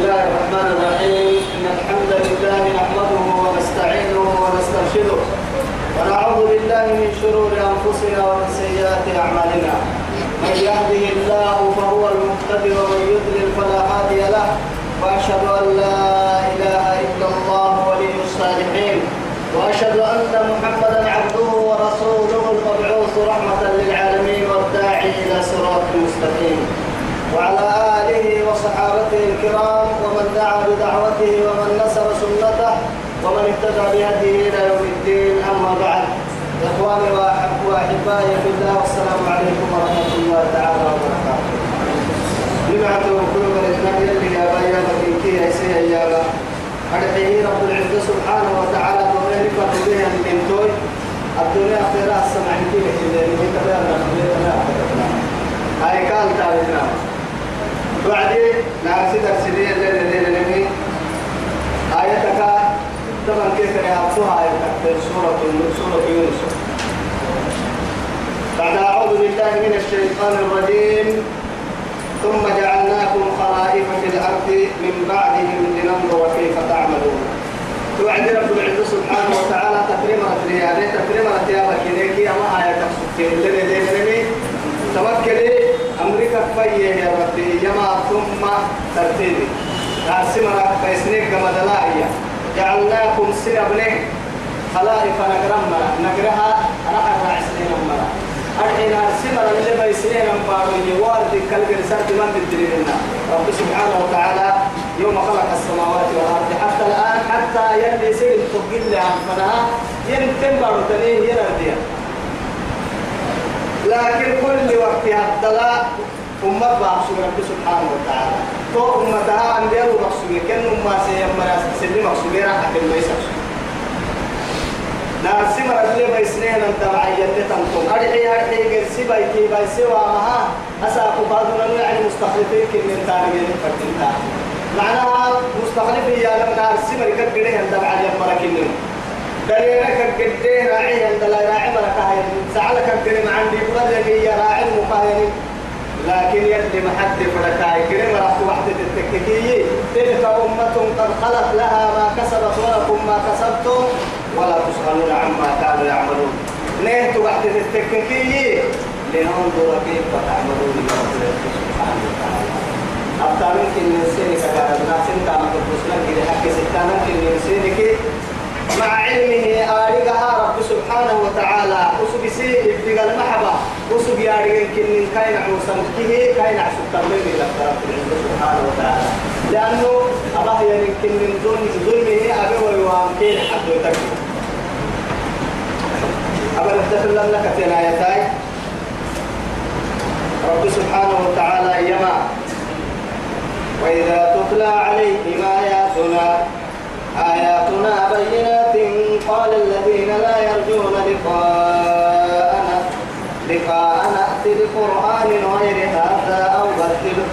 الله الرحمن الرحيم. إن الحمد لله نحمده ونستعينه ونسترشده ونعوذ بالله من شرور أنفسنا ومن سيئات أعمالنا. من يهده الله فهو المهتدي ومن يضلل فلا هادي له. وأشهد أن لا إله إلا الله ولي الصالحين. وأشهد أن محمدا عبده ورسوله المبعوث رحمة للعالمين والداعي إلى صراط مستقيم. وعلى آله وصحابته الكرام ومن دعا بدعوته ومن نصر سنته ومن اهتدى بهديه إلى يوم الدين. أما بعد إخواني وأحبائي في الله والسلام عليكم ورحمة الله تعالى وبركاته. لما توكل بالإسلام اللي يا بايا مدينتي يا سيدي يا أدعيه رب العزة سبحانه وتعالى يفرح بها من توي. الدنيا خيرا السمع كيف اللي من تبعنا هاي قال تعالى بعدين نعم سيدر سيدي الليل الليل الليل آياتك طبعا كيف يعطوها آياتك؟ سورة سورة يونس. بعد أعوذ بالله من الشيطان الرجيم. ثم جعلناكم خلائف في الأرض من بعدهم لننظر كيف تعملون. توعد رب العزة سبحانه وتعالى تكريمة رياضي تكريمة رياضة كذلك أما آياتك سبحانه الليل توكلي. أمريكا يا ربي يما ثم ترتيبي. عاصمة فيسنيك كما دلائية. جعلناكم سنبنه خلائف نقرم نقرها أنا أقرأ سنين مرة أرحينا عاصمة اللي بيسنين أمبارو يوارد كالجر سرد من بالدليلنا رب سبحانه وتعالى يوم خلق السماوات والأرض حتى الآن حتى يلي سير تقل عن فنها ينتم بارو تنيه ينرديا لكن كل وقت الدلاء أمة بحسب رب سبحانه وتعالى. تو أمتها أنبياء مقصود كن أمة سيما سلم مقصود راح كن ما يسقط ناسي مرة اللي بيسنين أنت معين تنتم أرحي أرحي قرسي بيكي بيسي وامها. أساق بعضنا يعني مستخلفين كن من تاريخ فتنتا معناها مستخلف يا لم نارسي مرة كده أنت معين مرة كنن دليلك قديه راعي عند لا راعي كاين سعلك الكلمة عندي بغلني يا راعي المقاين لكن يلي محد فركاي كريم راح وحدة التكتيكية. تلك أمة قد خلت لها ما كسبت ولكم ما كسبتم ولا تسألون عما كانوا يعملون. نهت وحدة التكتيكية؟ لننظر كيف تعملون برب سبحانه وتعالى. أبتا ممكن ننسيني كذا الناس انت عم تبصنا كده حكي ستة ممكن ننسيني مع علمه آرقها رب سبحانه وتعالى. وسبسي ابتغى المحبة. وسب يارين كن كاين عوسا كيه كاين عسو تمين إلى رب العزة سبحانه وتعالى. لأنه الله يمكن من ظلم ظلمه أبي ويوام كين حد يتكي أبا نفتخر لك الآيتين رب سبحانه وتعالى يما. وإذا تتلى عليهم آياتنا آياتنا بينات قال الذين لا يرجون لقاءنا لقاءنا ائت بقرآن غير هذا أو بدله.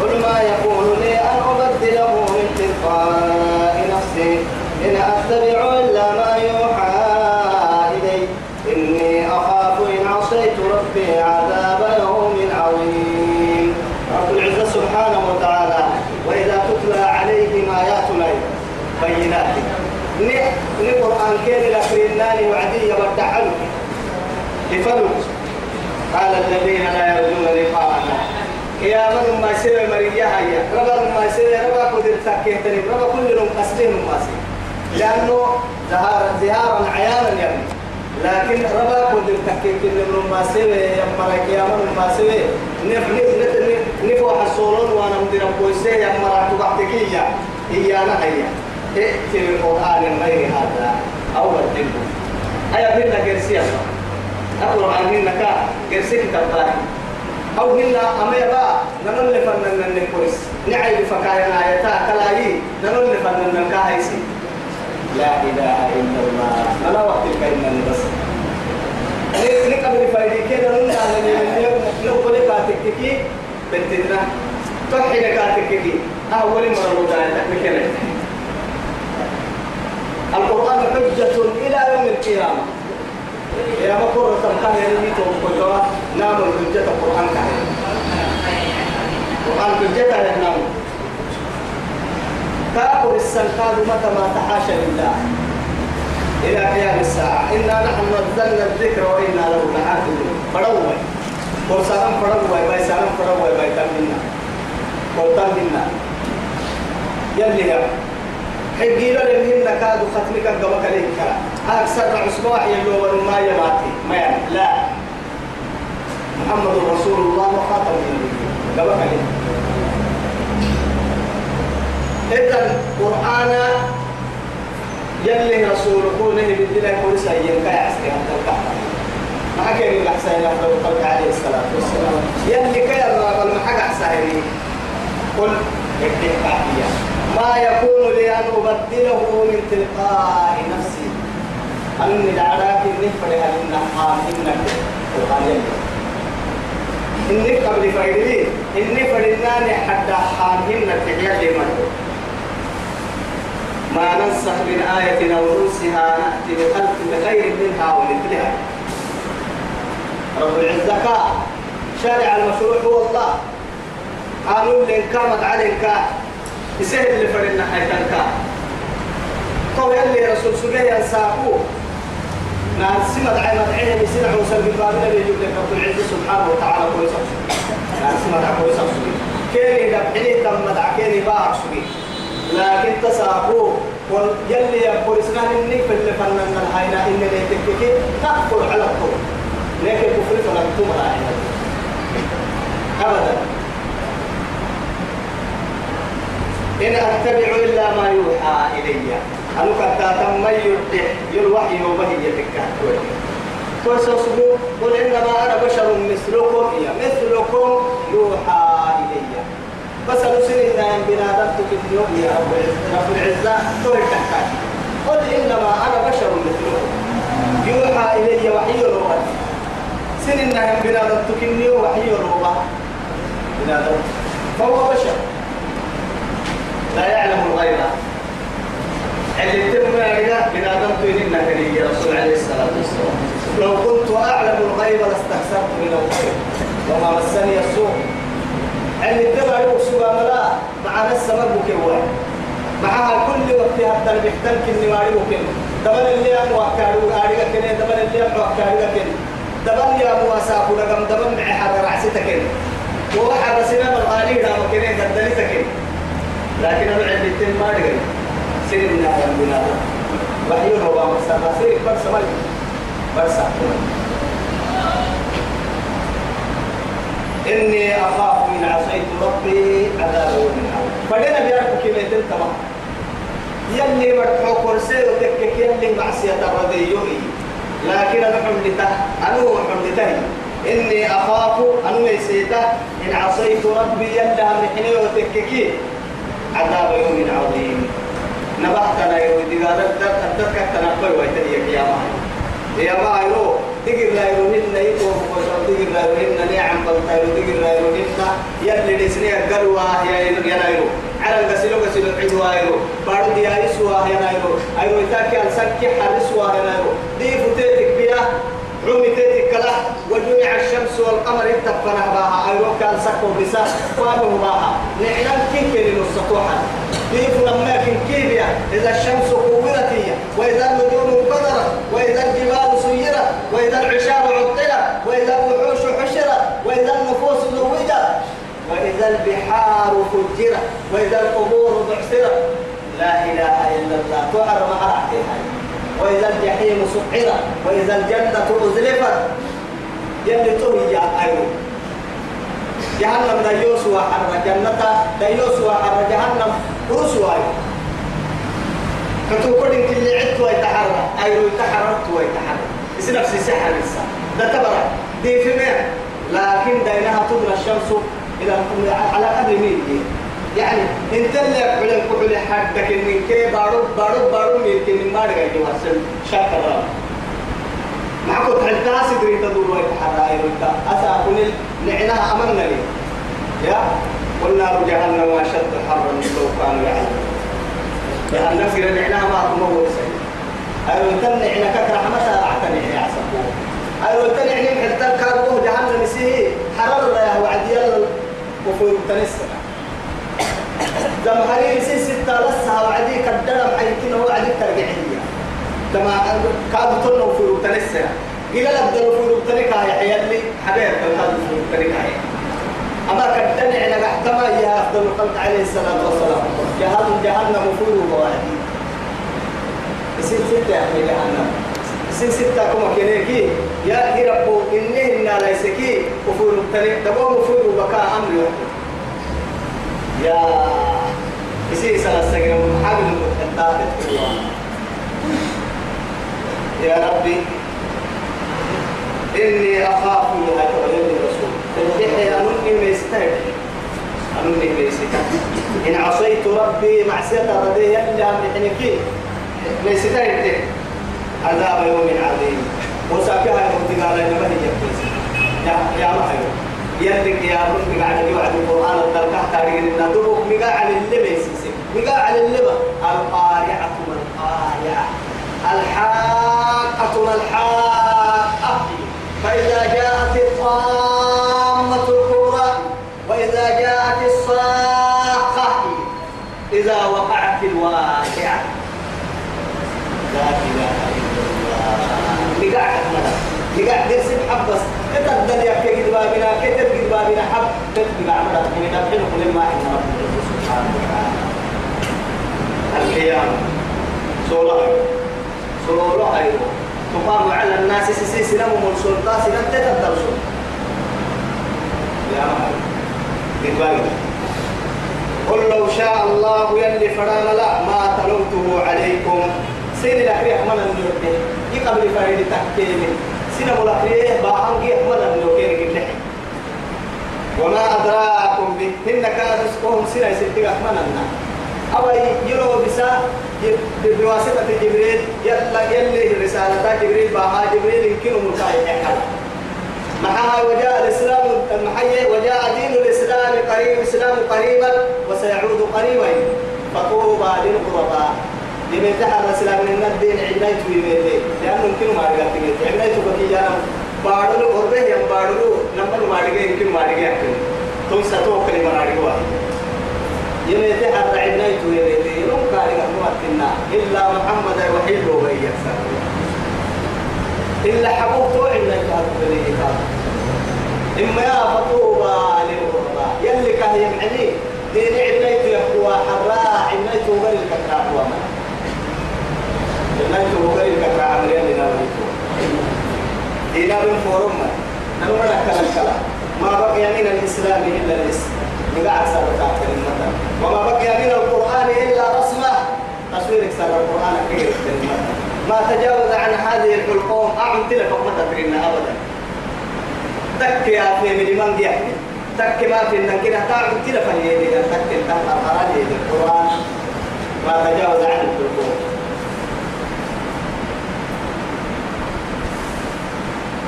قل ما يكون لي أن أبدله من تلقاء نفسي. إن أتبع إلا ما يوحى إلي. إني أخاف إن عصيت ربي عذاب يوم عظيم. رب العزة سبحانه وتعالى وإذا تتلى عليهم آياتنا بينات. ني قرآن كين لكرناني وعدي يبدعلك لفلك قال الذين لا يرجون لقاءنا. يا من ما يصير مريا هيا ربا ما يصير ربا قدر تكيتني ربا كل يوم أسلم ما يصير. لأنه زهارا زهارا عيانا يعني لكن ربا قدر تكيتني من ما يصير يا مريك يا من ما يصير. نف نف نف نفو حصولون وأنا مدير بويسي يا مرات تقعدكية هي أنا هيا ائت بقرآن غير هذا أو بدله أيا بينا جرسيا أقول عن هنا جرسي كتاب أو هنا أميرا نمل فنن النكويس نعي فكاينا آياتا كلاي نمل فنن الكاهيسي لا إله إلا الله. أنا وقت الكلمة بس. نقبل فايدي كده نمنا على نقبل كاتككي بنتنا. تحي كاتككي أول مرة وجاء تكمل القرآن حجة إلى يوم القيامة. يا بكر تمكن يعني توقفوا نام الحجة القرآن كان. القرآن حجة نام كاكل السنكاد متى ما تحاشى لله. إلى قيام الساعة. إنا نحن نزلنا الذكر وإنا له لحافظون. فروي ورسالم فروي باي سالم فروي باي تمنا ورتم منا. يلي يا. حقي له لمن كاد ختمك قبك عليك. أكثر عصباح يلو ما يماتي ما يعني. لا. محمد رسول الله وخاتم النبيين قبك عليك. إذا القرآن يلي رسول كونه بدنا يقول سيئن كاي عسكي حتى الكعبة ما كان الأحسن يحضر قلت عليه الصلاة والسلام. يلي كاي الرابل ما حق أحسن قل اكتب ما يكون لي أن أبدله من تلقاء نفسي. أني العراك النفر هل النحام إنك القرآن يلي إنك قبل فايدين إني فرناني حتى حامهن التحيات لمن ما ننسخ من آية أو نأتي بخلق بخير منها ولمثلها رب العزة شارع المشروع هو الله. قانون لين كامت عليك يسهل اللي فرنا حيتنك تو يلي رسول سبيه ينساقوه نعم سمت عين مدعيه بسنع وسل بالبابنا يجيب لك رب العزة سبحانه وتعالى كويس نعم سمت عين كويس كيني دبحني تم مدع كيني باعك سبيه لكن تساقوه يلي يقول اسنان انك في اللي فنن الهينا إن اللي تككي تقفل على الطول. لكن كفر فلم تمر ابدا. إن أتبع إلا ما يوحى إلي. أنا كتا تم يرتح يلوحي وبهي يتكا فسأصبو قل إنما أنا بشر مثلكم. يا مثلكم يوحى إلي. بس نسينا أن بنادمت في اليوم يا رب العزة. تحتاج. قل إنما أنا بشر مثلكم. يوحى إلي وحي روح سنين أن بنادمت في اليوم وحي روح بنادمت فهو بشر. لا يعلم الغيب. اللي تم يا بنادمت إنك يا رسول عليه الصلاة والسلام. لو كنت أعلم الغيب لاستكثرت من الخير. وما مسني السوء. اللي تبع يوسف ملا مع نفس مربك هو معها كل وقت حتى بيحتل كني ماري ممكن دبل اللي أنا وكارو أريك كني دبل اللي أنا وكارو كني دبل يا أبو أساق ولقم دبل مع حد رعسي تكين وواحد رسينا بالغالي رام كني قدري تكين لكن أنا عندي تين ما أدري. سير من هذا البلاد. وحي هو مسافة سير برسا مالي برسا إني أخاف من عصيت ربي عذاب يوم عظيم فدنا بيعرفوا كيف تنتبه يلي مرحو كرسي وتكك يلي معصية الرضيوي لكن أنا حملته. أنا حملته. إني أخاف أن يسيته إن عصيت ربي يلي أمحني وتككي. عذاب يوم عظيم. نبحتنا يودي قال الدكة تنقل ويتهيك يا مهي يا ما يرو تجر لا يروهن يكو فقصر تجر لا يروهن نعم بلطيرو تجر لا يروهن يلي نسني القلوة يا ينايرو على الغسيلو غسيلو عدوا يرو. بارو دي عيسوا ينايرو ايرو يتاكي السكي حرسوا ينايرو دي فتيتك بيا. عمي تيتك كلا وجمع الشمس والقمر اتفنا باها. كان سكو بسا فانو باها. نعلم إذا الشمس كورت وإذا النجوم انقدرت وإذا الجبال سيرت وإذا العشار عطلت وإذا الوحوش حشرت وإذا النفوس زوجت وإذا البحار فجرت وإذا القبور بعثرت. لا إله إلا الله. تعرف ما وإذا الجحيم سعرت وإذا الجنة أزلفت. يلي تهي أيوه جهنم ديوس وحر جنة ديوس وحر جهنم روس واي كتو كل عدت ويتحرر أيوه يتحررت ويتحرر يصير نفسي سحر لسه ده تبرع. دي في مين لكن دينها تدرى الشمس إلى على قدر مين يعني انت اللي علم كحول حدك ان كي بارو بارو بارو مين كن ما رجع يوصل شاكر معكم تحلتا سدري تدور ويتحرر أيوه أسا نعناها أمنا لي. يا؟ والنار جهنم أشد حرا لو كانوا يعلمون. جهنم في نعناها ما تموت سيد. أيوة تنعنا كثر حمسها أعتني يا عسكو أيوة تنعني حتى كاربوه جهنم يسيه حرر يا وعدي يلا. وفور تنسنا زمهري سي ستة لسها وعدي كدرم حيتنا وعدي ترجعية كما كاد تنو في روتنسة إلى لبدل في روتنكا يا حيالي حبيب كاد في روتنكا أما كدني على محتمى يا أفضل الخلق عليه الصلاة والسلام. جهنم جهنم فورو وعدي سي ستة يا أخي جهنم. سي ستة كما كنيكي. يا ربو إنه إنا ليسكي. وفور الطريق دبو وفور بكاء أمر. يوم يا إسي سنة سجن محابل المتحدات يا ربي إني أخاف من أتولد الرسول يا أنني ميستهد أنني ميستهد إن عصيت ربي معصية رضيه يلي أمرحنكي ميستهد عذاب يوم عظيم. وساكها المبتغى لنا ما هي يا يا محيو يلك يا رب قاعد يوعد القرآن الدركة تاريخ الندوب مقا على اللبا يسيسي مقا على اللبا القارعة ما القارعة الحاقة ما الحاقة فإذا جاءت الطامة الكبرى وإذا جاءت الصاخة إذا وقعت الواقعة. لا إله إلا الله. مقا على يقع درسك حبس. كتب يا كي بابنا كتب بابنا حب تتبع عمرك من نبحن كل ما إن ربنا سبحانه وتعالى القيامة سورة سورة أيوة تقام على الناس سيسي سلام من سلطة سلام تتبع يا مهر قل لو شاء الله يلي فرانا لا ما تلوته عليكم سيدي الأخير أحمد النور يقبل فريد تحكيمي سنة ملاقيه باهم كي أحمد النوكين كده وما أدراكم به. كان رزقهم سنة يسدق أحمد النار أو يلو بسا بواسطة جبريل. يلا يلي الرسالة جبريل باها. جبريل يمكنه ملقاي حكال معها وجاء الإسلام محيي وجاء دين الإسلام قريب الإسلام قريبا وسيعود قريبا. فطوبى للقرباء لمن تحر الإسلام من الدين عناية ويميتي لأنه يمكن ما رجعت جانا بارلو أربه يم بارلو نمبر ما رجع يمكن ما رجع يمكن تو ستوك لما رجعوا يميتي حر عناية ويميتي يوم كاري أمتنا إلا محمد الوحيد هو يكسر إلا حبوبته عناية هذا إما يا فطوبى للغرباء يلي كان يمعني دين عناية يقوى حراء عناية وغير الكتاب وما نجم غير كتر عمليا لنا إلى من فورم نحن ما نكلا ما بقي من الإسلام إلا الاسم نقع سبتا كلمة وما بقي من القرآن إلا رسمة. تصويرك سر القرآن كيف كلمة ما تجاوز عن هذه الحلقوم. أعم تلك ما تدرينا أبدا. تك يا في من من يحكي تك ما في كده تعم تلك هي تك تك القرآن. ما تجاوز عن الحلقوم.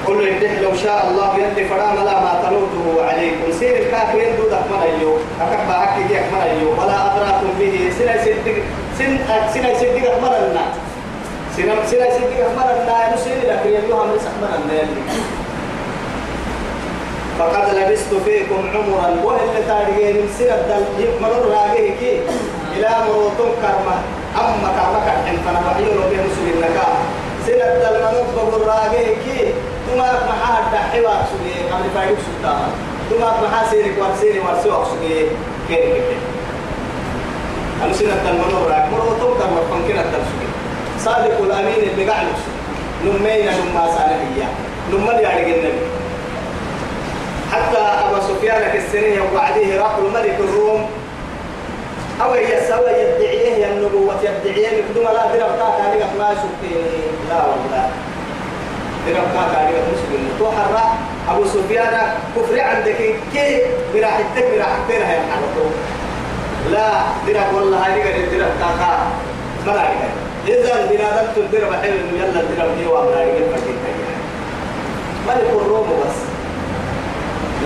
قل إن لو شاء الله يدي فرام لا ما تلوته عليكم. سير الكافر يدو دك من أيو أكبر أكي ديك من أيو ولا أدراكم به. سنة سيدك سن سنة سيدك من الناس. سنة سنة سيدك من الناس. نسير لك يدوها من سحمن الناس. فقد لبست فيكم عمرا. وإلا تاريخين سنة دل مرر راجعك إلى مروتون كرمة. أما كرمة كرحن فنبحيون به مسلم النكاح سنة دل مرر راجعك تما محا الدحيوة سجي قبل فايق سلطان تما محا سيرك ورسيني ورسوك سجي كيري كيري أنا سنة المنور راك مرو توكر مرفن كنا تلسجي صادق الأمين اللي قاعد نمينا نما صالحية نما اللي على النبي حتى أبا سفيان كالسنية وبعديه راح الملك الروم أو يسوى يدعيه النبوة يدعيه يقدم لا درب تاك عليك ما شفتني لا والله درب كاك عليك مسلم توحر أبو سفيان كفر عندك كي براحتك براحتك هي حرطو لا درب والله هاي درب كاكا. ما لا إذا بنادم تدرب حلو يلا درب دي وامنا يقول فكيك ملك الروم بس.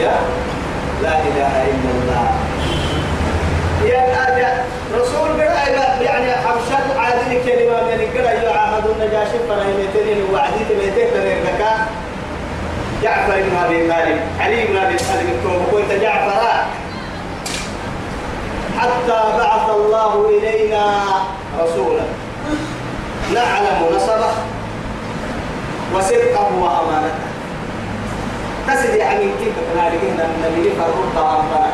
يا؟ لا إله إلا الله. يا رسول بلا يعني حبشات عادل كلمة من القرى يعاهد النجاشي فرهيمتين وعديت ميتين تنيرك جعفر بن أبي طالب علي بن أبي طالب. كنت جعفر حتى بعث الله إلينا رسولا. نعلم نصبه وصدقه وأمانته تسد يعني كيف لقينا النبي فرد أمانة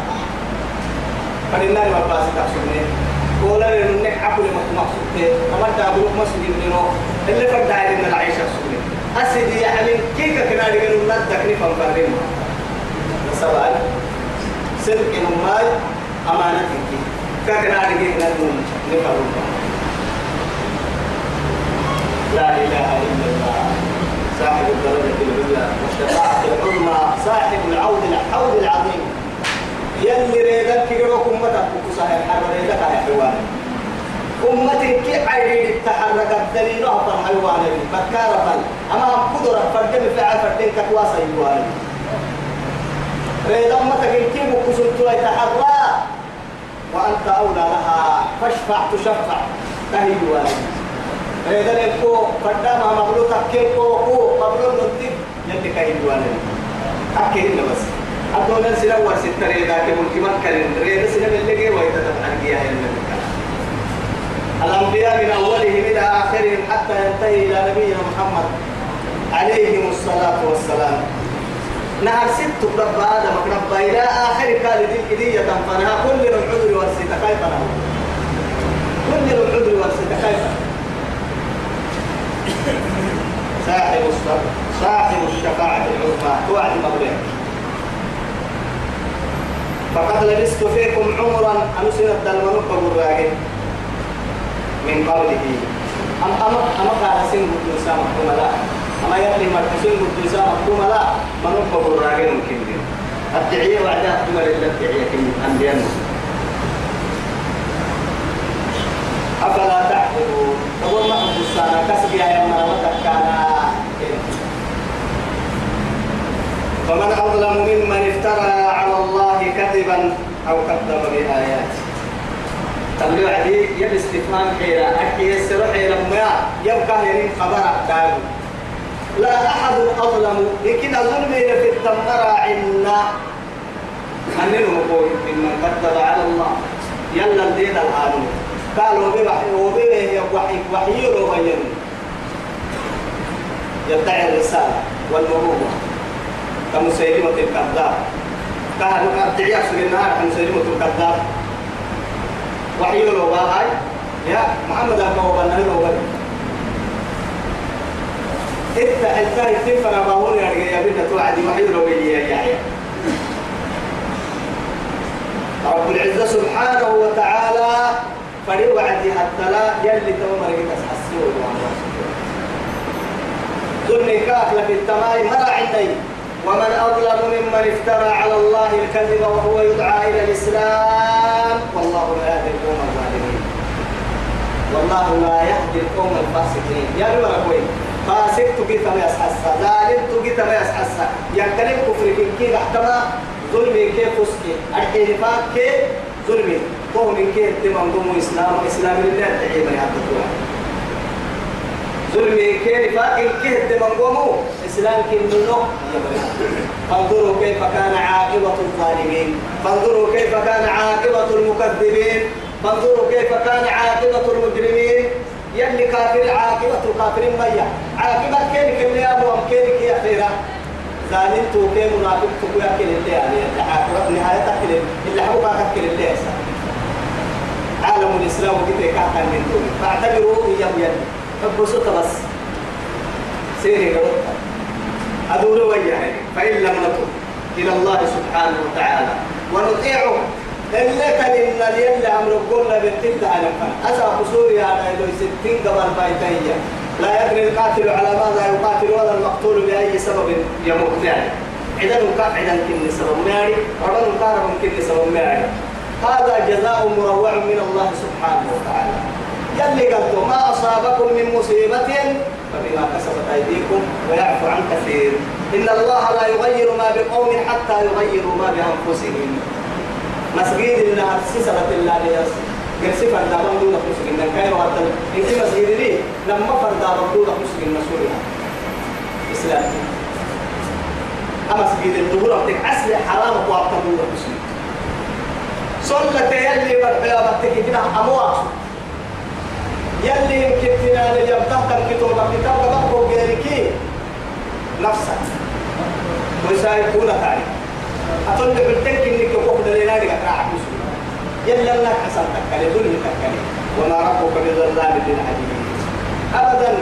فلنا ما باس تحسبني ولا لنك عقل مقصود كما تعبوا مسجد منه اللي فرد علينا العيش السوري أسد يعني كيف كنا لقينا ندك نفهم فرد سبعة صدق نماي أمانة كي كنا لقينا نفهم لا إله إلا الله. صاحب الدرجة العليا. والشفاعة العظمى صاحب العود الحوض العظيم. يلي ريدك كيروك أمتك وكسها الحرب ريدك يا حيوان. أمتك كي عيدي التحرك الدليل أهطر حيوان. بكارة أما قدرة فردم فعل فردم كتواسا يوان ريد أمتك كي مكسنت يتحرى وأنت أولى لها. فاشفع تشفع. تهي يوان هذا لكو قدام مغلوط كيكو كو مغلوط نتيب يلي كاين وأنا أكيد بس. أدونا سلا ورسي تري ذاك ممكن ما كان ريد سلا من جوا يتتبع الجياه الأنبياء من أولهم إلى آخرهم حتى ينتهي إلى نبينا محمد عليهم الصلاة والسلام. نهر ست رب آدم رب إلى آخر كالد الإدية فنها كل العذر والسيطة كيف كل العذر والسيطة كيف صاحب الشفاعة العظمى توعد مولاه فقد لبست فيكم عمرا أنسنا الدلمنوك بالراجل من قبله. أم أم أم قال سين قد نساء محكومة لا؟ أما يلي مرحسين قد نساء محكومة لا؟ منوك بالراجل ممكن الدعية وعدها تمر إلا الدعية كم أنبياء أفلا تعقلون تقول ما حبسانا كسب يا يما وتكانا. فمن أظلم ممن افترى على الله كذبا أو كذب بآياته. تبلو عدي يد استفهام حيرا أكي يسر حيرا ما يبقى يرين خبر دار لا أحد أظلم لكن الظلم في التمر عنا. أنه قول ممن كذب على الله. يلا الدين الآن قالوا بوحي وبوحي وحي وحي وبين يدعي الرسالة والنبوة. كمسيلمة الكذاب كانوا أدعي أسر النار كمسيلمة الكذاب وحي لو هاي. يا محمد أبو بن لو بن إنت أنت فأنا بقول يا يا بنت توعدي وحي لو يا يا. رب العزة سبحانه وتعالى فريق وعدي حتى لا يلي تو مريك تحسسوا ظلم كاف لك التماي مرا عندي. ومن أظلم ممن افترى على الله الكذب وهو يدعى إلى الإسلام والله لا يهدي القوم الظالمين. والله لا يهدي القوم الفاسقين. يا رب أخوي فاسق تجي تما يسحسا ظالم تجي تما يسحسا يكلم كفر كي احتما ظلم كيف فسكي الحلفات كي ظلمي قوم كيف تمام إسلام إسلام لله تعيب يا عبد ظلمي كيف فاكر كيف تمام قوم إسلام كيف منه فانظروا كيف كان عاقبة الظالمين. فانظروا كيف كان عاقبة المكذبين. فانظروا كيف كان عاقبة المجرمين. يلي كافر عاقبة الكافرين مية. عاقبة كيف كم يا أبو كيف يا خيرا ظالم تو كيف منافق تو يا كل اللي يعني؟ عاقبة نهاية تكل اللي حبوا كل اللي عالم الإسلام كده كان من دون فاعتبروا يم فبسط بس. سيري قلت أدور وياه فإن لم نتب إلى الله سبحانه وتعالى. ونطيعه إلا كان إن اليل أمر قلنا بالتبدأ على فن أسا قصوري على إلو ستين قبل بايتية لا يدري القاتل على ماذا يقاتل ولا المقتول بأي سبب يموت يعني. إذا نكاح إذا كن سبب ماري. ربنا نكاح ممكن سبب ماري. هذا جزاء مروع من الله سبحانه وتعالى. يلي قلت ما أصابكم من مصيبة؟ فبما كسبت أيديكم ويعفو عن كثير. إن الله لا يغير ما بقوم حتى يغيروا ما بأنفسهم. مسجد إنها سسرة الله ليس قرسي فردا دون مسجد إنك كاي وقت إنك مسجد لي لما فردا من دون مسجد مسؤولها إسلام. أما مسجد الظهور أبتك أسل حرام وقت دون مسجد صلت يلي برحيا بتكي كده أمواس يلي يمكن تنال يبتهتم كتوبة كتاب قبقه غيركي. نفسك. ويسايقون تاني أتون بالتك إنك يقوم لنا راح يلا لك حسن تكالي. دنيا تكالي. وما ربك بظلام للعبيد أبدا.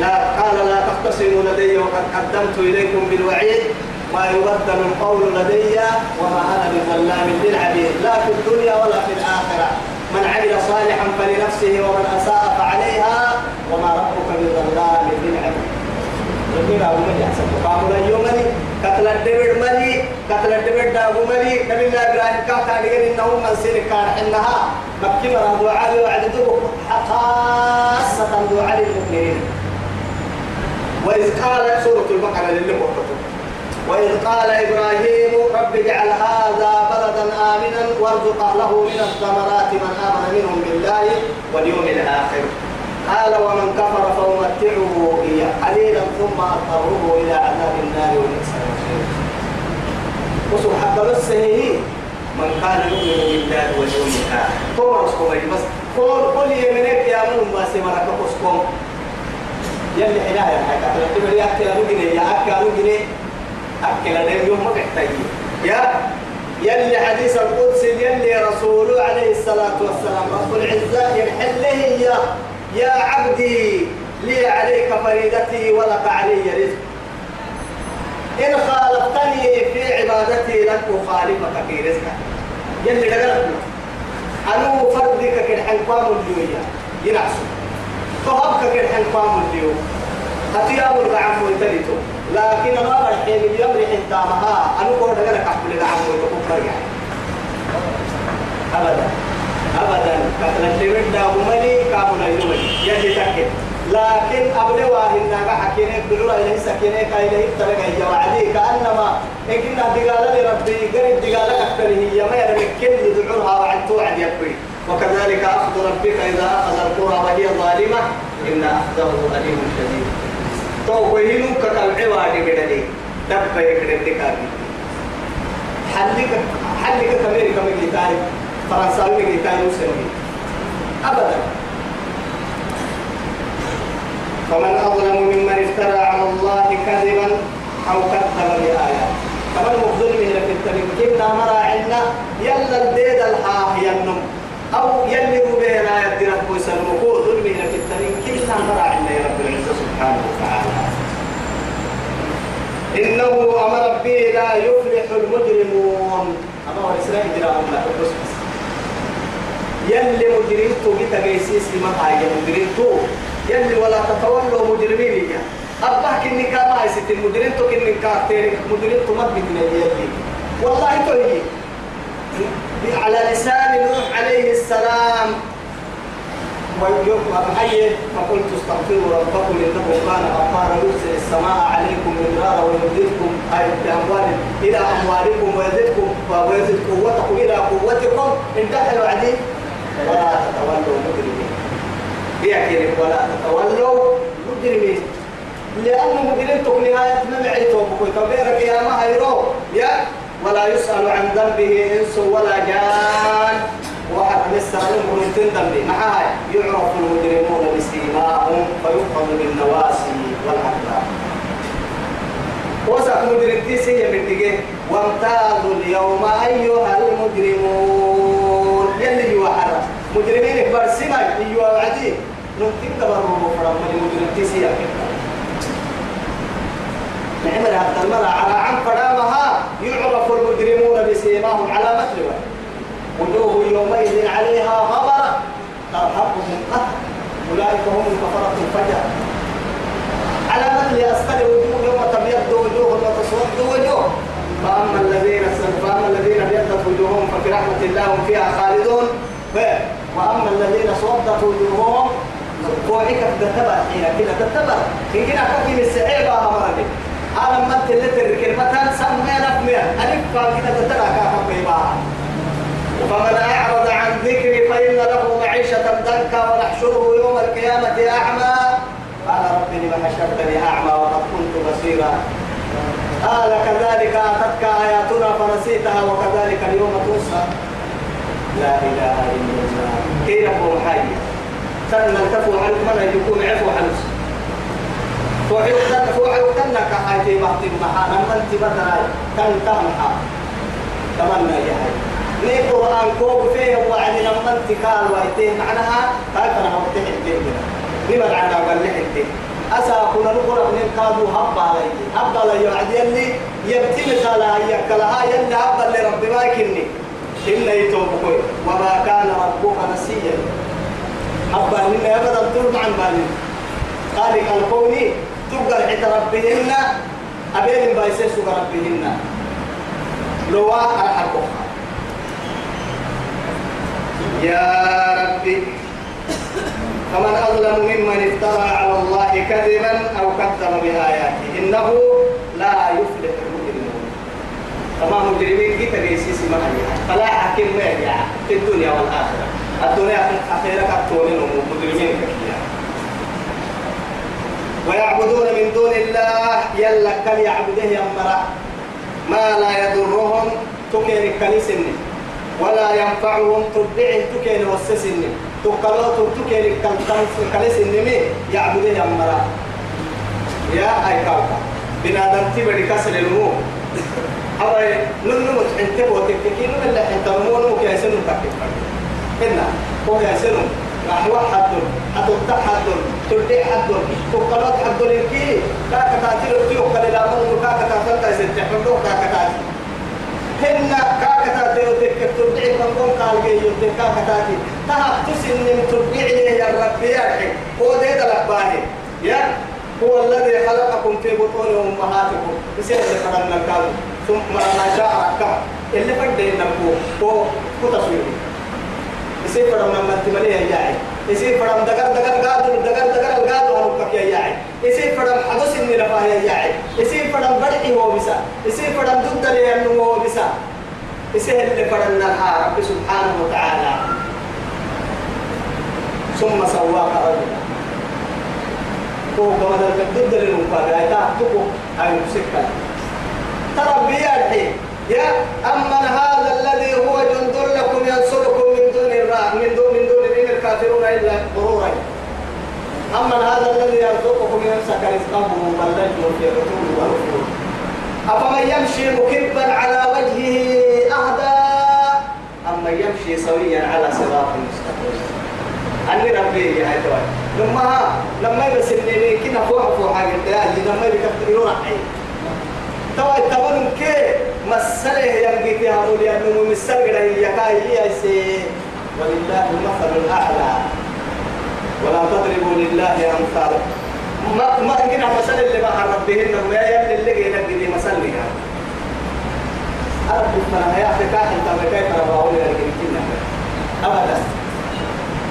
لا قال لا تختصموا لدي وقد قدمت إليكم بالوعيد. ما يبدل القول لدي وما أنا بظلام للعبيد لا في الدنيا ولا في الآخرة. من عمل صالحا فلنفسه ومن أساء فعليها وما ربك بظلام للعبيد لكن أبو ملي أحسن قاموا اليوم ملي قتل الدبر ملي قتل الدبر دابو ملي. نبي الله إبراهيم كاتا لقين إنه من سير كان حنها مكي مرة دعاء وعدته خاصة دعاء للمؤمنين وإذ قال سورة البقرة للي وإذ قال إبراهيم رب اجعل هذا بلدا آمنا وارزق أهله من الثمرات من آمن منهم بالله واليوم الآخر. قال ومن كفر فأمتعه قليلا ثم أضطره إلى عذاب النار وبئس المصير بس هي من كان يؤمن بالله واليوم الآخر. تو رسكم بس. قول قل يمنك يا من ما سمرك قسكم يلي حنايا حكا تلتبر يا أكل نجني يا أكل نجني أكل يوم ما يا يلي حديث القدس يلي رسوله عليه الصلاة والسلام رب العزة يحله يا يا عبدي لي عليك فريدتي ولك علي رزق إن خالفتني في عبادتي لن أخالفك في رزقك. يلي لقلت أنو فردك كن حنقام الجوية. ينعسو فهبك كن حنقام الجوية. هتيام الغعم ويتلتو لكن أنا الحين اليوم ريحين تامها أنو قول لك أحبل الغعم ويتلتو أبدا. أبدا. قتل الشرك دا ملي كابونا يومي يجي تكي لكن أبدا واهن ناقا حكينا بلولا إليه سكينا كا إليه تلقى هي وعدي كأنما إنكنا دقالة لربي قريب دقالة أكثر هي. ما يرمي كل يدعوها وعد توعد يكوي وكذلك أخذ ربك إذا أخذ القرى وهي ظالمة إن أخذه أليم شديد. فمن أظلم ممن افترى على الله كذبا أو كذب بآيات كمان مفضل من في التميم كنا مرا عنا يلا الديد الحاه ينم أو يلي ربينا يدينا كويس المقود ظلمه في التميم كنا مرا عنا يا رب العزة سبحانه وتعالى إنه أمر به لا يفلح المجرمون. أما هو الإسلام جرام لا تبص يلي مجرم تو جيتا جيسيس لما هاي مجرم تو يلي ولا تتولوا مجرمين يا. أبا كني كما يسيت المجرم تو كني كارتين مجرم تو ما بيتنا يلي والله تو هي على لسان نوح عليه السلام. ويوم أبحي فقلت استغفروا ربكم إنه كان يرسل السماء عليكم مدرارا ويمددكم أي بأموال إلى أموالكم ويزدكم ويزد قوتكم إلى قوتكم. انتهى العديد ولا تتولوا مجرمين. بيعكرك ولا تتولوا مجرمين. لأنه مجرم تك نهاية ممعي توبكو كبيرك يا ما هيرو. يا ولا يسأل عن ذنبه إنس ولا جان. واحد لسه من تندم معاي يعرف المجرمون بسيماهم فيؤخذ بالنواسي والأقدام وسط مجرم تيسي من وامتازوا اليوم أيها المجرمون يلي يوحرس مجرمين كبار سمع يوا وعدي نمتين تبرر مفرم من مجرم تسيا نعم حتى المرأة على عن فرامها يعرف المجرمون بسيماهم على مثل وجوه يومئذ عليها غبرة ترهقهم قتل أولئك هم الكفرة الفجر على مثل أسفل وجوه يوم تبيض وجوه وتسود وجوه. فأما الذين فأما الذين أبيضت وجوههم ففي رحمة الله هم فيها خالدون. وأما الذين صدت وجوههم كوعك تتبع حين كده تتبع. إن كده كفي السعيبة أمرني أنا ما تلت الكلمة سمي نفمي ألف قال كده تتبع كافة بيبا فمن أعرض عن ذكري فإن له معيشة ضنكا ونحشره يوم القيامة أعمى. قال رب لم حشرتني أعمى وقد كنت بصيرا. قال كذلك أتتك آياتنا فنسيتها وكذلك اليوم تنسى لا إله إلا الله. كيف هو حي. سنة تفو عن من يكون عفو حنس فوحيوتنا فوحيوتنا كحاجة بحث محانا من تبتنا كان تمحا تمنى يا حي. ني قرآن كوب فيه وعد لما انتقال ويتيه معناها هاي أنا مفتح الدين لما العنا قال لي أسا كنا نقرأ من كادو هبا علي هبا علي وعد يلي يبتل خلا هي كلها يلي هبا لرب ما يكني. إن يتوبكوي وما كان ربك نسيا. هبا لنا أبدا طول عن بالي. قال الكوني تقدر عند ربهن أبين بايسيس ربهن لو أرحبك يا ربي. فمن أظلم ممن افترى على الله كذبا أو كذب بآياته إنه لا يفلح المجرمون تمام مجرمين كي تجيسي سما فلا حكم في الدنيا والآخرة. الدنيا أخيرا كتونين مجرمين كثيرا ويعبدون من دون الله يلا كم يعبده يمرا ما لا يضرهم تكين كنيسن ولا ينفعهم تبع تكين وسسن تقلو تكين كنيسن مي يعبده يمرا. يا أي كاكا بنادم تبدي كسر المو أبا ننو متحنتبه وتككين من اللي حنتمونه كيسنو تككين هنا هو يسنو نحو حد حد حد تلدي حد تقلط حد لكي لا كتاتي لكي وقال لا من كا كتاتي تايسن تحمدو. كا كتاتي هن كا كتاتي وتك تلدي من قوم قال كتاتي تها تسن من تلدي يا رب يا هو ده دلباني يا هو الذي خلقكم في بطون أمهاتكم. اللي فرنا الكلام ثم ما شاء ركب اللي فدينا هو. هو تصويره. يصير فرم من تمليه يا يصير فرم دكر دكر قادر دكر دكر قادر هربك يا جاي يصير فرم حدث إني رفاه يا جاي يصير فرم بدعي هو بسا. يصير فرم ضد لي أنه هو بسا. يصير اللي فرم نها رب سبحانه وتعالى. ثم سواك رجلا. هو كما ضد للمقابلة تحتكم أي مسكة. ترى بيا يا أمن هذا الذي هو جند لكم ينصركم من دون الراه من دون من دون دين الكافرون إلا غرورا أمن هذا الذي يرزقكم يمسك رزقه بل لجوا في عتول ونفور أفمن يمشي مكبا على وجهه أهدى؟ أما يمشي سويا على صراط مستقيم؟ أني ربي يا هاي لما لما يبسلني كنا فوق فوق حاجة لما يبكترون حي توا التمن كي مسألة ينقي فيها مولي أنه مسألة يكاي هي سي. ولله المثل الأعلى. ولا تضربوا لله أمثال ما ما كنا مسألة اللي ما ربهن ويا يلي اللي جينا بدي مسألة. أرد من يا أخي كاحل تبع كيف رباولي لكن أبدا.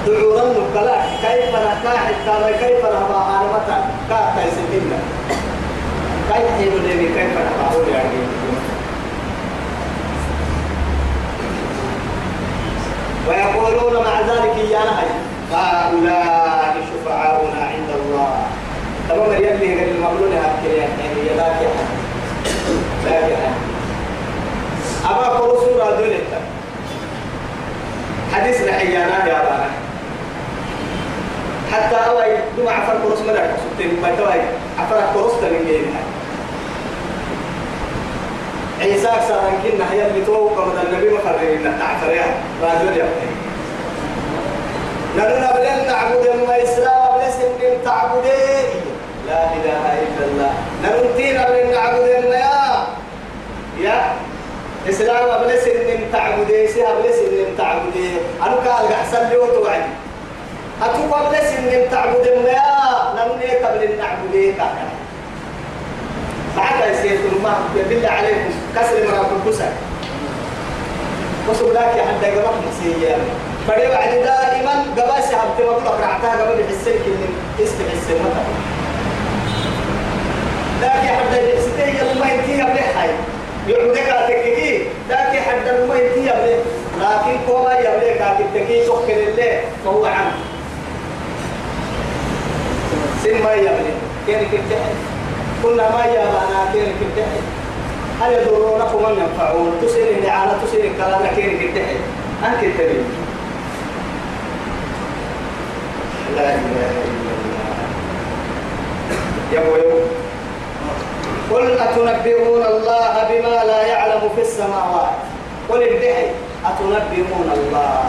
دعورا نقلا كيف نكاحل تبع كيف ربا أنا متى كاحل يسلمنا كيف حين لي كيف رباولي يعني؟ ويقولون مع ذلك يا نهي هؤلاء شفعاؤنا عند الله. تمام يلي غير المملون هكذا يعني يلاك يا لا يا أبا قول سورة دولة حديث نحيانا يا بانا حتى أوي دم عفر قرص مدى سبتين ما توي عفر قرص من جيبها عيسى من كنا هي اللي توقع من النبي مخرجين تعفر يا رجل يا نحن نبلن نعبد ما إسلام بلسن تعبد لا إله إلا الله. نحن تين نبلن نعبد يا. يا. إسلام بلسن تعبد سيها بلسن تعبد أنا قال أحسن لي وتوعد أتوقع بلسن تعبد يا نحن قبل نعبد كذا بعد يصير ما بالله عليكم كسر مرات الكسر وصل لك يا حد يقرأ مسيا فدي بعد دائما قبل سحب تبغى قرعتها قبل يحسك إن اسم حس مثلا لكن حد يستهي ما ينتهي قبل حي. يعودك على تككي لكن حد ما ينتهي قبل لكن كوما يبلي كاتب تكي سكر الله فهو عم سن ما يبلي كان كده كنا ما يابانا كيرك الدحي هل يضرونكم من ينفعون؟ تسير الإعانة تسير الكلام كيرك الدحي أنك تبين لا إله إلا الله. يا بويو قل أتنبئون الله بما لا يعلم في السماوات؟ قل الدحي أتنبئون الله.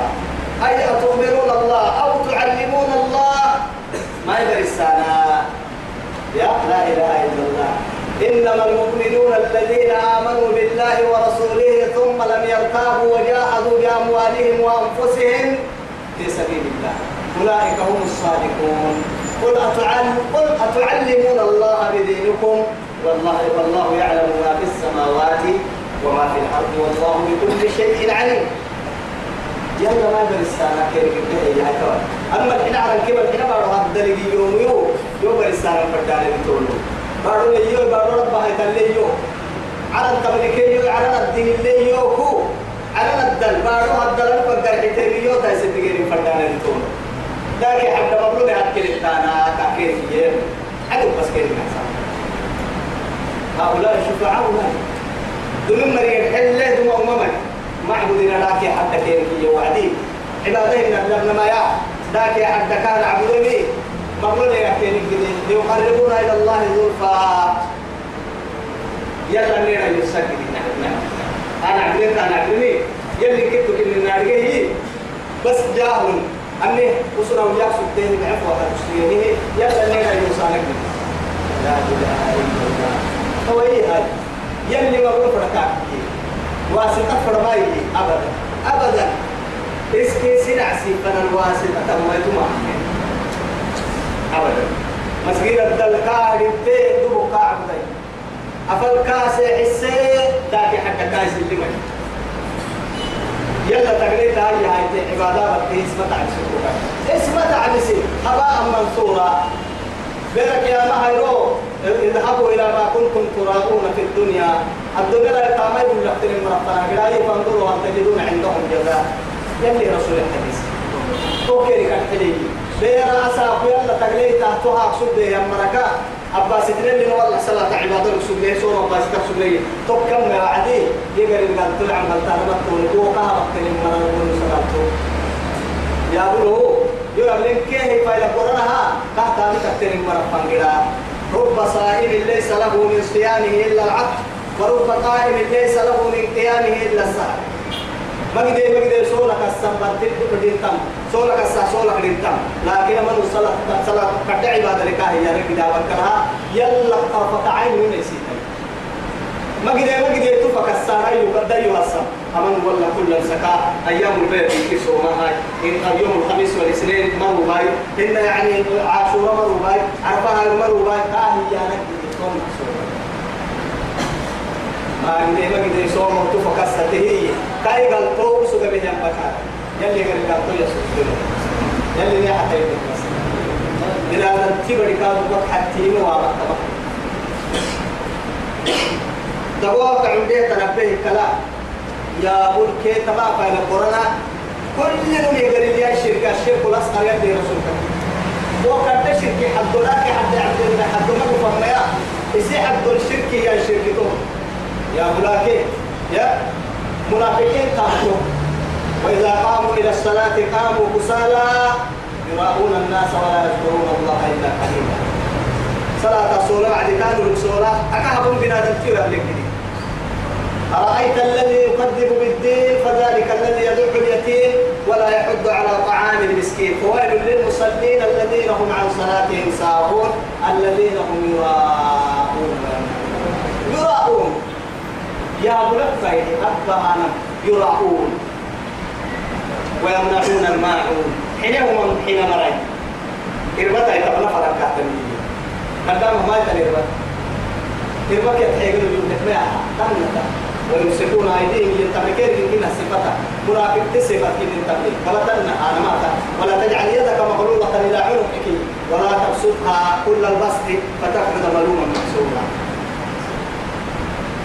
أي أتخبرون الله أو تعلمون الله؟ ما يدري السنة يا لا إله إلا الله. إنما المؤمنون الذين آمنوا بالله ورسوله ثم لم يرتابوا وجاهدوا بأموالهم وأنفسهم في سبيل الله. أولئك هم الصادقون. قل أتعلم قل أتعلمون الله بدينكم؟ والله والله يعلم ما في السماوات وما في الأرض والله بكل شيء عليم. يلا ما كيف كيف يا كوان أما الحين على الكبر الحين بارو الدليل يوم يوم يوم بري السنة بدال يتولو بارو ليو بارو ربها يتليو على التملكي على الدين ليو هو. على الدل بارو الدل بقدر حتيو تايس تجيني بدال يتولو لكن حتى مبلغ هكذا الثانا كأكيد يوم. عدو بس نحسن هؤلاء شفعاؤنا. دون مريم حلة دم أمامك معبودنا لك حتى كيف وعدي. عباده من أبلغنا ما يا. ذاك حتى كان عبدني مقبول يا كيني ليقربونا إلى الله زلفى. يلا نينا يسكت أنا عبدت أنا عبدني يلي كنت كن النار بس جاهل. أني وصلنا وياك سبتين بعفو وحد يلا نينا يوصلك لا إله إلا الله. هو إيه هاي يلي ما بقول فرقاك واسطة فرماي أبدا. أبدا. إسكي سنع سيفنا الواسطة ما يتما أبدا. مسجد الدلقاء ربتي دبو قاع بدي أفل كاسي حسي داكي حتى كاسي اللي مجد يلا تقريت هاي هاي عبادة بطي اسمة عبسي اسمة عبسي هباء منصورة. بيرك يا مهيرو. اذهبوا إلى ما كنتم تراؤون في الدنيا. الدنيا لا يتعمل من لحظة مرتنا قراءي فانظروا هل تجدون عندهم جزاء. يلي رسول الحديث. توكيري كان حليجي بيرا أساق يلا تقليه تحتها أقصد يا مركا. أبا سترين لنا والله صلاة عبادة أقصد ليه سورة أبا ستر أقصد ليه توكم يا عدي؟ يقري قال طلع من تهربت وقوقها وقت لما نقول صلاته يا بلو يقول لك كيه فايلة قرنها؟ تحت أمي تكتير مرفان رب صائم ليس له من صيامه إلا العطف ورب قائم ليس له من قيامه إلا السهر مجدي مجدي سولك السبب تدين تم سولك السا سولك دين تم لكن من صلاة صلاة قد عبادة لك هي رك دعوة يلا طرفة من يسيتني مجدي مجدي تفك السارة يقدر يوصل أمن ولا كل سكا. أيام البيت في سوما هاي. إن يوم الخميس والاثنين مروا باي. إن يعني عاشوراء مروا باي. عرفها مروا باي. آه هي أنا ما عندي ما قدر يسوم وتفك السته كاي قال تو سوق بيجان بكار. يلي قال قال تو يسوق يلي يا حتى بس. إلى أن تبري كاد وقت حتى ما دواك عندي تنبه كلام. يا بول كي تبع فايل القرآن كل من يقول لي الشركة الشرك الأصغر يدي رسولك وقد شركي حد لك حد عبد الله حد ما فهم يا إسي حد الشرك يا شركته يا بلاكي يا منافقين قاموا وإذا قاموا إلى الصلاة قاموا كسالى. يراؤون الناس ولا يذكرون الله إلا قليلا. صلاة الصلاة عدي كانوا الصلاة أكهبهم بنا تذكير لك أرأيت الذي يكذب بالدين فذلك الذي يدع اليتيم ولا يحض على طعام المسكين. فويل للمصلين الذين هم عن صلاتهم ساهون الذين هم يراءون. يراءون. يا ملفة أبا يراءون. ويمنعون الماعون. حين هم حين مرأي إربطة يتبنى فرق كاتمية قدام ما يتنربط إربطة يتحيقوا يجب لك ما ويمسكون أيديهم ينتمكين من كنا صفتا منافق تصفت كن ينتمكين فبتنا أنا ولا تجعل يدك مغلولة إلى عنقك. ولا تبسطها كل البسط فتخرج ملوما محسوبا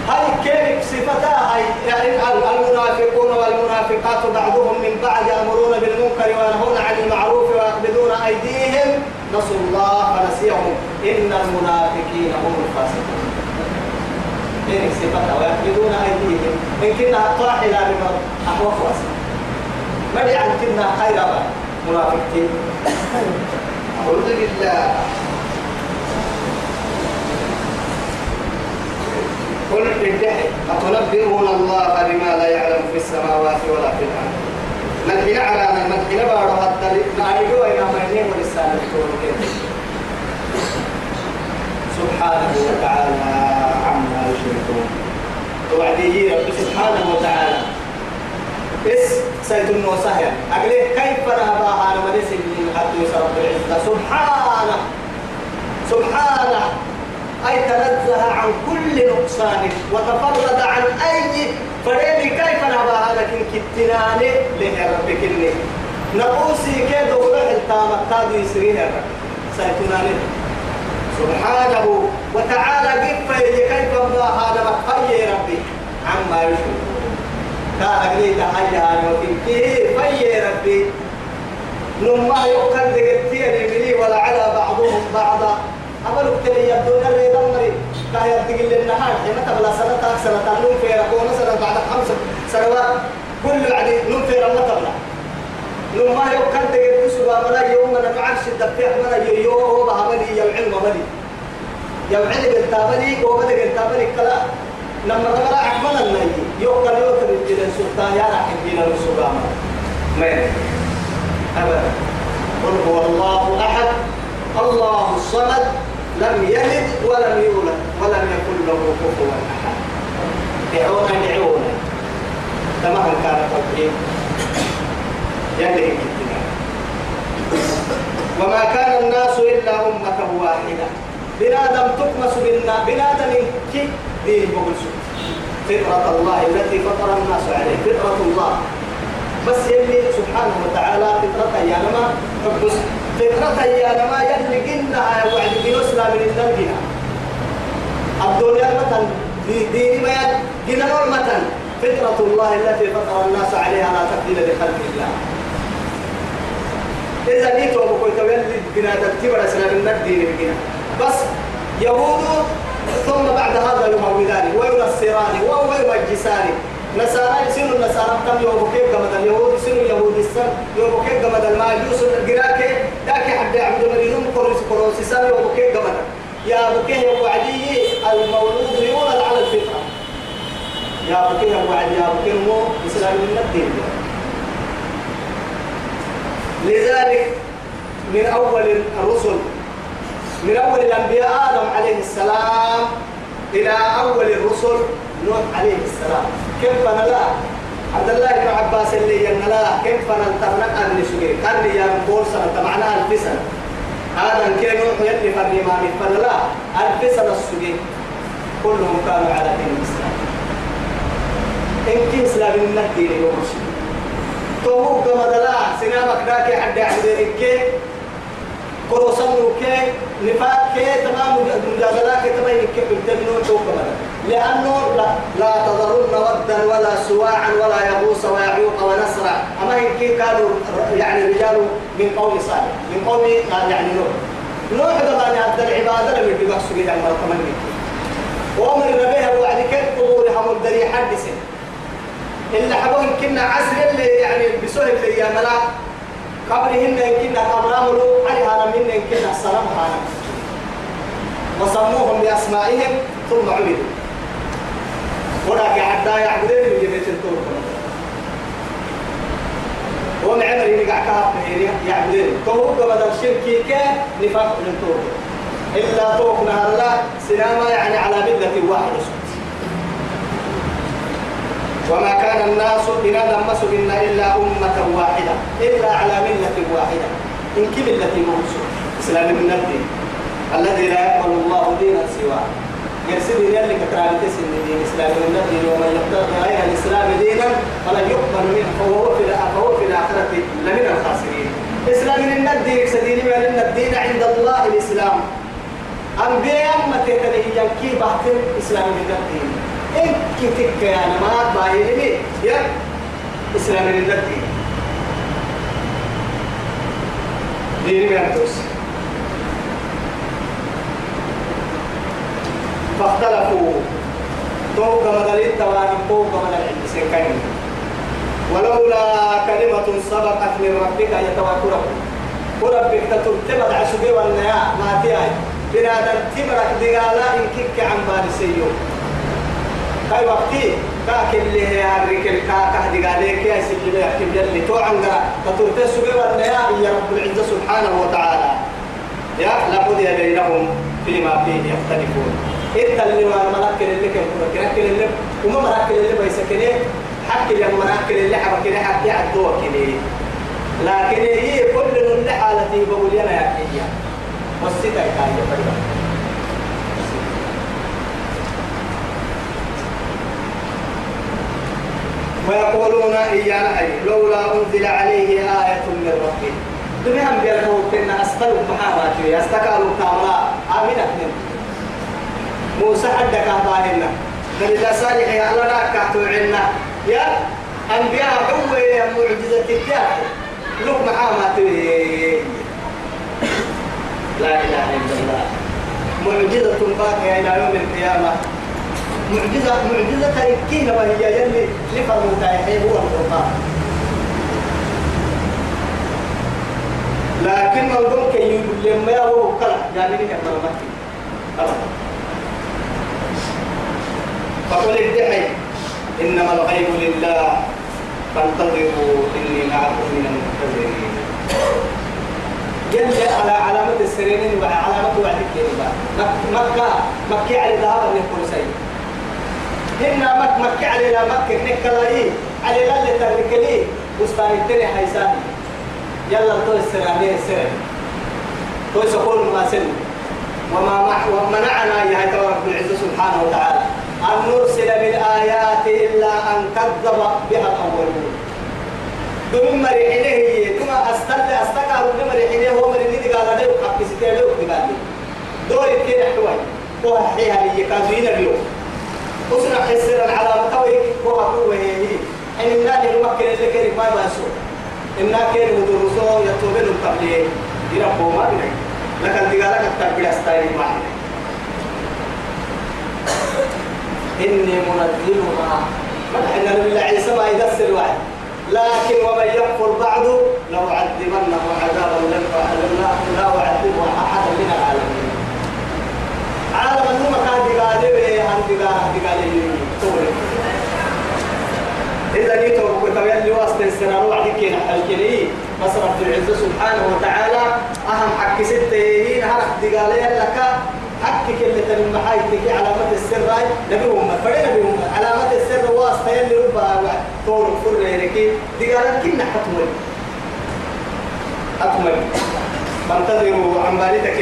هاي كيف صفتا هاي يعني المنافقون والمنافقات بعضهم من بعض يأمرون بالمنكر وينهون عن المعروف ويقبضون أيديهم. نسوا الله فنسيهم. إن المنافقين هم الفاسقون. إن صفة ويقبضون أيديهم. إن كنا طاحنا بما أحوف ما عن كنا خير منافقين أعوذ بالله. قل بالدحي أتنبئون الله بما لا يعلم في السماوات ولا في الأرض؟ مدحنا على مدحنا بارو حتى نعيدو إلى مدين ورسالة سبحانه وتعالى عما يشركون. توعدي رب سبحانه وتعالى. إس سيد النوسهيا أقليه كيف نهباها أنا مدس من حدوث رب العزة؟ سبحانه. سبحانه. أي تنزه عن كل نقصان وتفرد عن أي فريني كيف نباها لكن كتناني له ربك إني. نقوسي كيدو روح التامة تادو يسرين سيتناني سبحانه وتعالى كيف كيف الله هذا مخي ربي؟ عما يشركون. كان أقلي تحيا كيف يا ربي؟ نما يقال دقتي ولا على بعضهم بعضا. عملوا كتير يبدون الريد أمري كاه يبتقل النهار. حين تبلا سنة؟ سنة نوم في ركونا سنة بعد خمس سنوات. كل بعد نوم في رمى تبلا نوم ما يوم كان تجد سوا ملا يوم من معرش الدفع ملا يوم هو بهمني يوم علم ملي. يوم علم التابلي هو بدك التابلي كلا. لما تبلا أحمد النهي يوم كان يوم تريد السلطان يا راح يجينا السلطان. ما أبدا. قل هو الله أحد. الله الصمد. لم يلد ولم يولد ولم يكن له كفوا أحد. دعونا دعونا تمام كان توحيد وما كان الناس إلا أمة واحدة. بنادم تكمس بنا بنادم كي دين بقول فطرة الله التي فطر الناس عليه. فطرة الله. بس يلي سبحانه وتعالى فطرة يا ما حب فكرة يا لما يلي قلنا وعد بنسلة من الدنيا. الدنيا مثلا دين ما قلنا نور مثلا. فطرة الله التي فطر الناس عليها لا تبديل لخلق الله. إذا نيتوا بقول تولي بنا تبتبر سنة من الدين بنا. بس يهود ثم بعد هذا يمولان وينصران ويمجسان نصارى يسيروا النصارى كم يوم كيف قمد اليهود؟ يسيروا يهود السن يوم كيف قمد الماجوس؟ الجراك ذاك حد يعبد مريضون كروس كروس سن يوم كيف قمد يا أبو كيه أبو علي المولود يولد على الفطرة. يا أبو كيه أبو علي يا أبو كيه مو إسلام من لذلك من أول الرسل من أول الأنبياء آدم عليه السلام إلى أول الرسل نوح عليه السلام. كيف لا عبد الله بن عباس اللي ينلا كيف نلتمنك أن نسجي كان يا مقول سنة معناها ألف سنة. هذا كان نوح يلي فرني ما فلا ألف سنة السجي. كلهم كانوا على دين الإسلام. إن كي إسلام الدين يومش تومو كما دلا سنامك تمام مجادلات كي تمام كي بتبنون شوف كمان لأنه لا, لا تضرن ودا ولا سواعا ولا يغوص ويعوق ونسرا أما هيك كانوا يعني رجال من قوم صالح. من قوم يعني نوح. نوح طبعا هذا العبادة لم يبقى سجد عن مرة من وأمر النبي وعد كيف قبور حمل دري حدث. إلا حبوهم كنا عسر اللي يعني بسهل اللي يا ملاك قبرهن كنا قبرهم عليها من كنا السلام هانا وسموهم بأسمائهم ثم عبدوا ولكن حتى يعبدين من جميع الطرق. ومن عمر يقع كهف يعبدين فهو بدل شركي كه نفاق من طرق إلا طوق نهار الله سلامة يعني على ملة واحدة وما كان الناس بنادم مسجنا إلا أمة واحدة إلا على ملة واحدة. إن كم ملة موسو إسلام من الدين. الذي لا يقبل الله دينا سواه. يرسل يلي كتاب تسن دين إسلام من الدين ومن يقتضي غير الإسلام دينا فلا يقبل منه فهو في فهو في الآخرة لمن الخاسرين. إسلام من الدين سدين من الدين عند الله الإسلام. أنبياء ما تتنهي كي بحث إسلام من الدين. إن كتك يا نمات باهي يا إسلام من الدين دين من الدين فاختلفوا توقع مدلين تواني توقع مدلين سنكين ولولا كلمة سبقت من ربك يتوكل وربك تتبع عشبي والنيا ما تياي بنادم تمرك دقالا إن كيك عن بالي سيو كاي وقتي كاك اللي هي هريك الكاكا دقاليك يا سيدي لا يحكي اللي تو عنقرا تترتي سبي والنيا يا رب العزة سبحانه وتعالى. يا لقضي بينهم فيما فيه يختلفون. إنت اللي ما مراكل اللي كان مراكل اللي وما مراكل اللي بيسكنه حكي اللي مراكل اللي حبك اللي حكي عدوك لكن هي كل اللي حالتي بقول أنا يا كيا والستة كاية ويقولون إيانا أي لولا أنزل عليه آية من ربه. دمهم بيركوا كنا أسقلوا محاماتي أستقالوا تاملا آمنة من موسى حدك أهباهنا فإذا صالح يا الله لا كاتو عنا. يا أنبياء هو يا معجزة التيار لوك محاماتي لا إله إلا الله. معجزة باقية إلى يوم القيامة. معجزة معجزة تركينا وهي يلي لفرمو تايحي هو القرآن. لكن موضوع كي لما هو كلا جانبي كما مكي فقل ادعي إنما الغيب لله. فانتظروا إني معكم من المنتظرين. جل على علامة السريرين وعلامة وعدك مكة مكة مكة على ذهب النقول سيد هنا مك مكة على لا مكة نكلاي على لا اللي تركلي. بستان التاني حيساني يلا تو السرانية السرين تو سقول ما سن وما مع ومنعنا يا رب العزة سبحانه وتعالى. أن نرسل بالآيات إلا أن كذب بها الأولون. دم مريحينه ثم أستل أستقى دم مريحينه هو مريحينه قال ستيله قال لي دور كده حوي هو حيها لي كازوين اليوم وسنا حسر العلامة توي هو هو هي إن الله يمكن اللي كان ما يسوع إن كان مدرسه يتوبون التبليغ يربوا ما بيني لكن تقالك التبليغ استايل ما إني منزلها. مدحنا لله عيسى ما يدسر واحد. لكن ومن يكفر بعده لو عذبنه عذابا لم لا أعذبه أحدا من العالمين. عالم النوم كان دقالي به عن دقالي دقالي إذا نيتو كتاب اللي واسط السنة وعدك كنا الكلي. بس رب العزة سبحانه وتعالى. أهم حق ستة هرق دقالي لك حقك اللي تلم حايتك علامة السر. هاي نبيهم فرينا بهم علامة السر واسطة اللي ربا طول فر يركي دقالك كنا حتمل. حتمل. فانتظروا عن بالتك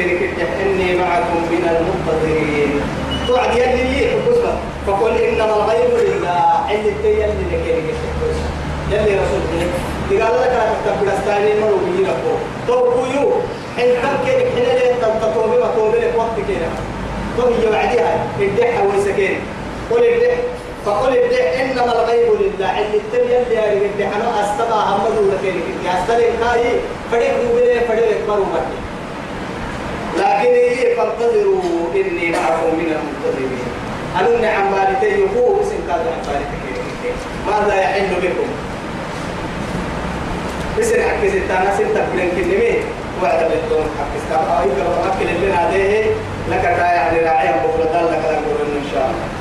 إني معكم من المنتظرين. توعد يلي حكوسة فقل إنما الغيب لله. اللي تي يلي لك يلي رسول الله. قال لك أنا كتب بلاستاني مرو بيجي لكو توقيو إن كم كينك حين ليه تنتطوبي ما توبي لك وقت كينا تو هي وعديها الدحة ويسكين قل الدح. فقل الدح. إنما الغيب لله. اللي تي يلي يلي الدح. أنا أستطاع همدو لكينك أستطاع كاي فريق دوبي فريق مرو بكي لكن هي فانتظروا إني معكم من المنتظرين. أنا عن بالتي يقول اسم عن بالتي ماذا يحل بكم؟ بسر حكي ستانا ستة بلن كنمي وعد بالدون ستانا أو يقرأ أكل اللي هذه لك يعني راعي بقول لك إن شاء الله.